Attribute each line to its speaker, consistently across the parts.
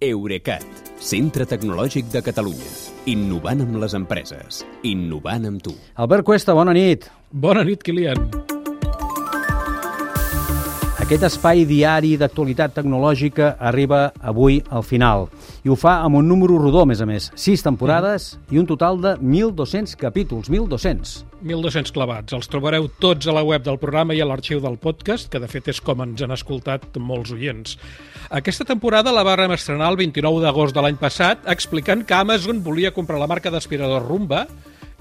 Speaker 1: Eurecat, centre tecnològic de Catalunya. Innovant amb les empreses. Innovant amb tu.
Speaker 2: Albert Cuesta, bona nit.
Speaker 3: Bona nit, Kilian.
Speaker 2: Aquest espai diari d'actualitat tecnològica arriba avui al final. I ho fa amb un número rodó, a més a més. Sis temporades mm. i un total de 1.200 capítols. 1.200.
Speaker 3: 1.200 clavats. Els trobareu tots a la web del programa i a l'arxiu del podcast, que de fet és com ens han escoltat molts oients. Aquesta temporada la vàrem estrenar el 29 d'agost de l'any passat explicant que Amazon volia comprar la marca d'aspirador Rumba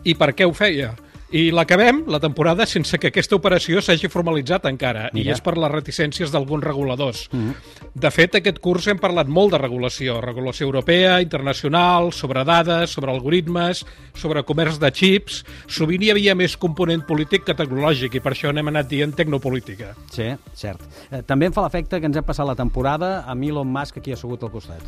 Speaker 3: i per què ho feia. I l'acabem, la temporada, sense que aquesta operació s'hagi formalitzat encara, Mira. i és per les reticències d'alguns reguladors. Mm -hmm. De fet, aquest curs hem parlat molt de regulació, regulació europea, internacional, sobre dades, sobre algoritmes, sobre comerç de xips... Sovint hi havia més component polític que tecnològic, i per això n'hem anat dient tecnopolítica.
Speaker 2: Sí, cert. Eh, també em fa l'efecte que ens hem passat la temporada amb Elon Musk aquí assegut al costat.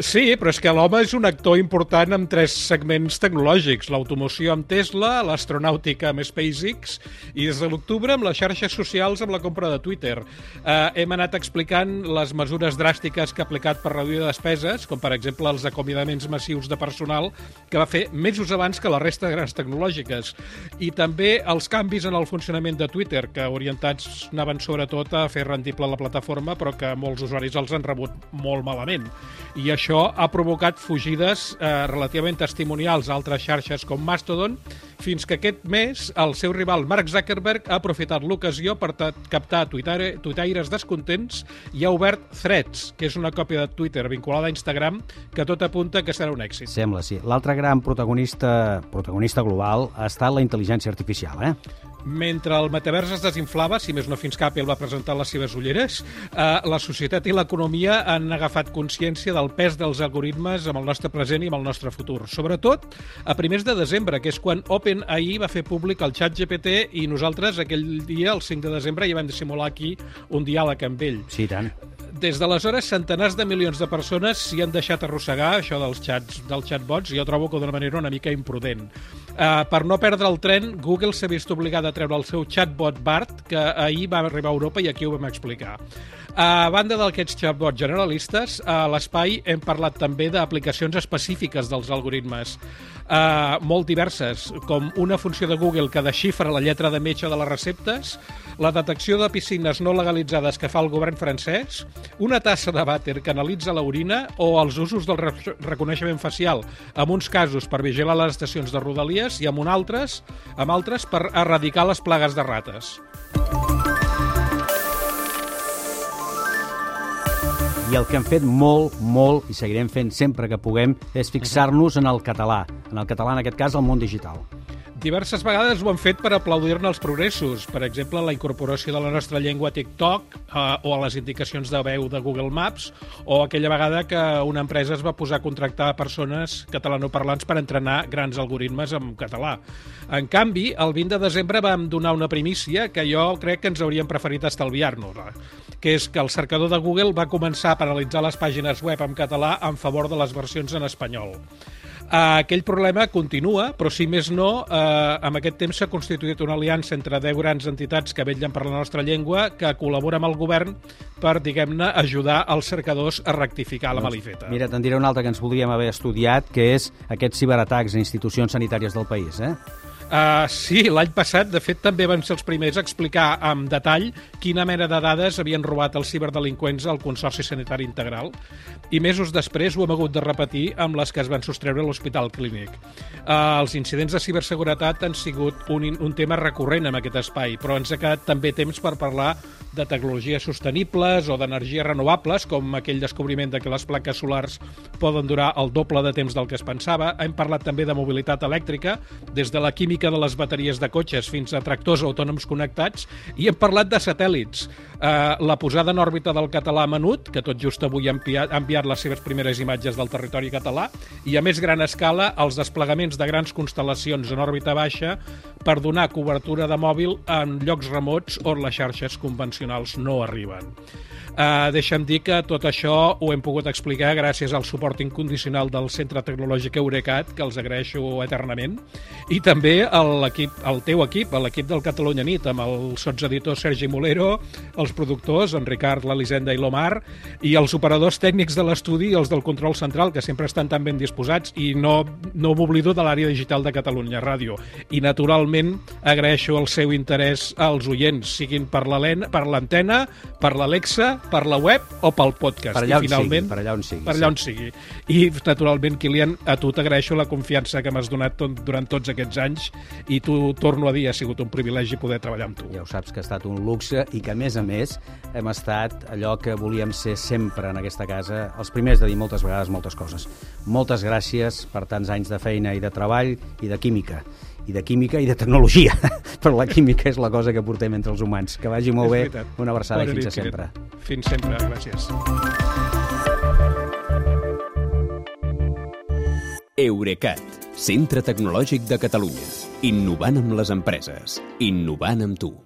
Speaker 3: Sí, però és que l'home és un actor important en tres segments tecnològics, l'automoció amb Tesla, l'astronauta aeronàutica amb SpaceX i des de l'octubre amb les xarxes socials amb la compra de Twitter. Eh, hem anat explicant les mesures dràstiques que ha aplicat per reduir despeses, com per exemple els acomiadaments massius de personal que va fer mesos abans que la resta de grans tecnològiques. I també els canvis en el funcionament de Twitter, que orientats anaven sobretot a fer rendible la plataforma, però que molts usuaris els han rebut molt malament. I això ha provocat fugides eh, relativament testimonials a altres xarxes com Mastodon, fins que aquest mes el seu rival Mark Zuckerberg ha aprofitat l'ocasió per captar tuitaires descontents i ha obert Threads, que és una còpia de Twitter vinculada a Instagram que tot apunta que serà un èxit.
Speaker 2: Sembla, sí. L'altre gran protagonista, protagonista global ha estat la intel·ligència artificial, eh?
Speaker 3: Mentre el metavers es desinflava, si més no fins que Apple va presentar les seves ulleres, eh, la societat i l'economia han agafat consciència del pes dels algoritmes amb el nostre present i amb el nostre futur. Sobretot a primers de desembre, que és quan OpenAI va fer públic el xat GPT i nosaltres aquell dia, el 5 de desembre, ja vam simular aquí un diàleg amb ell.
Speaker 2: Sí, tant.
Speaker 3: Des d'aleshores, centenars de milions de persones s'hi han deixat arrossegar, això dels xats, dels chatbots, i jo trobo que d'una manera una mica imprudent. Uh, per no perdre el tren, Google s'ha vist obligada a treure el seu chatbot BART, que ahir va arribar a Europa i aquí ho vam explicar. A banda d'aquests chatbots generalistes, a l'espai hem parlat també d'aplicacions específiques dels algoritmes, uh, molt diverses, com una funció de Google que desxifra la lletra de metge de les receptes, la detecció de piscines no legalitzades que fa el govern francès, una tassa de vàter que analitza l'orina o els usos del reconeixement facial, en uns casos per vigilar les estacions de Rodalies i en altres, amb altres per erradicar les plagues de rates.
Speaker 2: I el que hem fet molt, molt, i seguirem fent sempre que puguem, és fixar-nos en el català. En el català, en aquest cas, el món digital.
Speaker 3: Diverses vegades ho han fet per aplaudir-ne els progressos. Per exemple, la incorporació de la nostra llengua a TikTok eh, o a les indicacions de veu de Google Maps o aquella vegada que una empresa es va posar a contractar persones catalanoparlants per entrenar grans algoritmes en català. En canvi, el 20 de desembre vam donar una primícia que jo crec que ens hauríem preferit estalviar-nos, que és que el cercador de Google va començar a penalitzar les pàgines web en català en favor de les versions en espanyol. Uh, aquell problema continua, però si més no, uh, amb aquest temps s'ha constituït una aliança entre 10 grans entitats que vetllen per la nostra llengua que col·labora amb el govern per, diguem-ne, ajudar els cercadors a rectificar la doncs, malifeta.
Speaker 2: Mira, te'n diré una altra que ens podríem haver estudiat, que és aquests ciberatacs a institucions sanitàries del país, eh?
Speaker 3: Uh, sí, l'any passat, de fet, també van ser els primers a explicar amb detall quina mena de dades havien robat els ciberdelinqüents al Consorci Sanitari Integral i mesos després ho hem hagut de repetir amb les que es van sostreure a l'Hospital Clínic. Uh, els incidents de ciberseguretat han sigut un, un tema recurrent en aquest espai, però ens ha quedat també temps per parlar de tecnologies sostenibles o d'energies renovables, com aquell descobriment de que les plaques solars poden durar el doble de temps del que es pensava. Hem parlat també de mobilitat elèctrica, des de la química de les bateries de cotxes fins a tractors autònoms connectats, i hem parlat de satèl·lits. Eh, la posada en òrbita del català Menut, que tot just avui ha enviat, ha enviat les seves primeres imatges del territori català, i a més gran escala els desplegaments de grans constel·lacions en òrbita baixa per donar cobertura de mòbil en llocs remots on les xarxes convencionals no arriben. Eh, deixa'm dir que tot això ho hem pogut explicar gràcies al suport incondicional del Centre Tecnològic Eurecat, que els agraeixo eternament, i també l'equip, al teu equip, l'equip del Catalunya Nit, amb el sotseditor Sergi Molero, els productors, en Ricard, l'Elisenda i l'Omar, i els operadors tècnics de l'estudi i els del control central, que sempre estan tan ben disposats, i no, no m'oblido de l'àrea digital de Catalunya Ràdio. I, naturalment, agraeixo el seu interès als oients, siguin per l'antena, per l'Alexa, per la web o pel podcast.
Speaker 2: Per allà
Speaker 3: I,
Speaker 2: on
Speaker 3: finalment,
Speaker 2: sigui, per allà on sigui,
Speaker 3: Per
Speaker 2: sí.
Speaker 3: allà on sigui. I, naturalment, Kilian, a tu t'agraeixo la confiança que m'has donat tot, durant tots aquests anys i tu, torno a dir, ha sigut un privilegi poder treballar amb tu.
Speaker 2: Ja ho saps que ha estat un luxe i que, a més a més, hem estat allò que volíem ser sempre en aquesta casa, els primers de dir moltes vegades moltes coses. Moltes gràcies per tants anys de feina i de treball i de química i de química i de tecnologia, però la química és la cosa que portem entre els humans. Que vagi molt
Speaker 3: És
Speaker 2: bé,
Speaker 3: veritat.
Speaker 2: una abraçada
Speaker 3: Bona
Speaker 2: i fins a sempre.
Speaker 3: Fins sempre, gràcies.
Speaker 1: Eurecat, centre tecnològic de Catalunya. Innovant amb les empreses. Innovant amb tu.